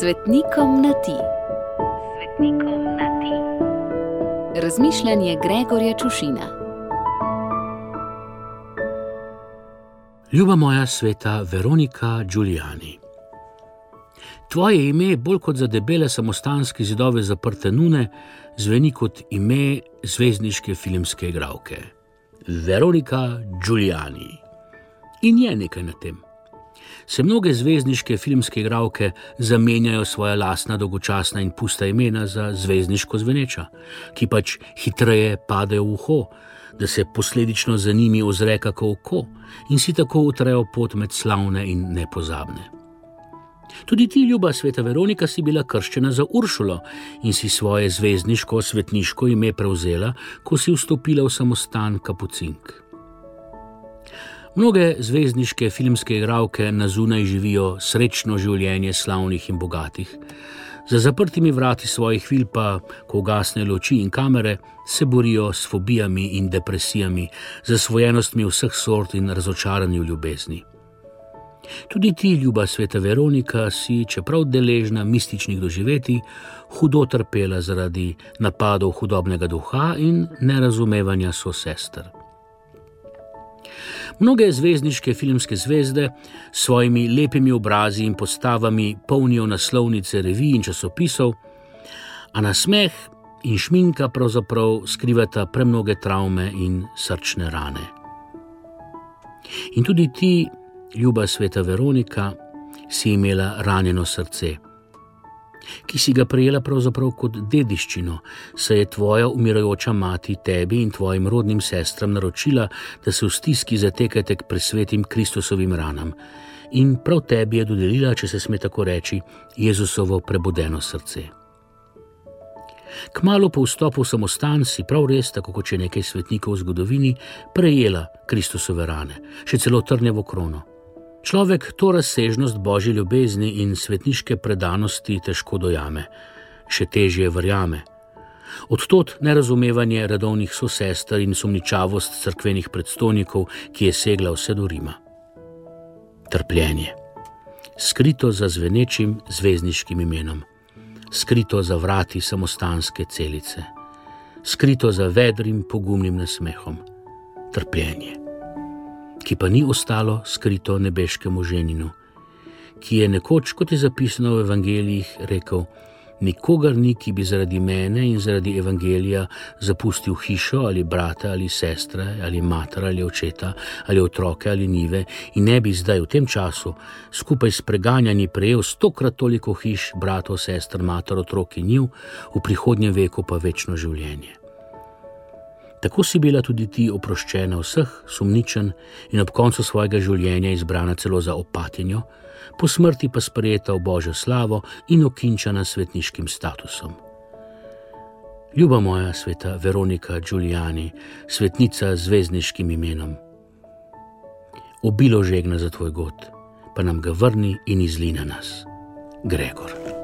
Svetnikom na ti. Svetnikom na ti. Razmišljanje Gregorja Čušina. Ljuba moja sveta Veronika Giuliani. Tvoje ime, bolj kot za debele samostanske zidove zaprte nune, zveni kot ime zvezdniške filmske igralke. Veronika Giuliani. In je nekaj na tem. Se mnoge zvezdniške filmske igralke zamenjajo svoja lastna dolgočasna in pusta imena za zvezdniško zveneča, ki pač hitreje padejo v uho, da se posledično za njimi ozre kako oko in si tako utrejo pot med slavne in nepozabne. Tudi ti, ljuba sveta Veronika, si bila krščena za Uršulo in si svoje zvezdniško svetniško ime prevzela, ko si vstopila v samostan Kapucink. Mnoge zvezdniške filmske igralke na zunaj živijo srečno življenje slavnih in bogatih. Za zaprtimi vrati svojih vil pa, ko gasne luči in kamere, se borijo s fobijami in depresijami, zasvojenostmi vseh sort in razočaranjem ljubezni. Tudi ti, ljuba sveta Veronika, si, čeprav deležna mističnih doživeti, hudo trpela zaradi napadov hudobnega duha in nerazumevanja so sester. Mnoge zvezdniške filmske zvezde s svojimi lepimi obrazi in postavami polnijo naslovnice revij in časopisov, a na smeh in šminka pravzaprav skrivata premnoge travme in srčne rane. In tudi ti, ljuba sveta Veronika, si imela ranjeno srce ki si ga prejela pravzaprav kot dediščino, saj je tvoja umirajoča mati tebi in tvojim rodnim sestram naročila, da se v stiski zatekate k presvetim Kristusovim ranam. In prav tebi je dodelila, če se sme tako reči, Jezusovo prebudeno srce. Kmalo po vstopu v samostan si prav res, tako kot je nekaj svetnikov v zgodovini, prejela Kristusove rane, še celo trnjevo krono. Človek to razsežnost božje ljubezni in svetniške predanosti težko dojame, še težje verjame. Odtot nerazumevanje redovnih sosester in sumničavost crkvenih predstojnikov, ki je segla vse do Rima. Trpljenje, skrito za zvenečim zvezdniškim imenom, skrito za vrati samostanske celice, skrito za vedrim pogumnim nasmehom, trpljenje ki pa ni ostalo skrito nebeškemu ženinu, ki je nekoč, kot je zapisano v evangelijih, rekel: Nikogar ni, ki bi zaradi mene in zaradi evangelija zapustil hišo ali brata ali sestre ali mater ali očeta ali otroke ali nive in ne bi zdaj v tem času skupaj s preganjanji prejel stokrat toliko hiš, bratov, sester, mater, otrok in njiv, v prihodnjem veku pa večno življenje. Tako si bila tudi ti oproščena vseh, sumničen in ob koncu svojega življenja izbrana celo za opatinjo, po smrti pa sprejeta v božjo slavo in okinčana svetniškim statusom. Ljuba moja sveta Veronika Giuliani, svetnica z zvezdniškim imenom. Obilo žegna za tvoj god, pa nam ga vrni in izline nas, Gregor.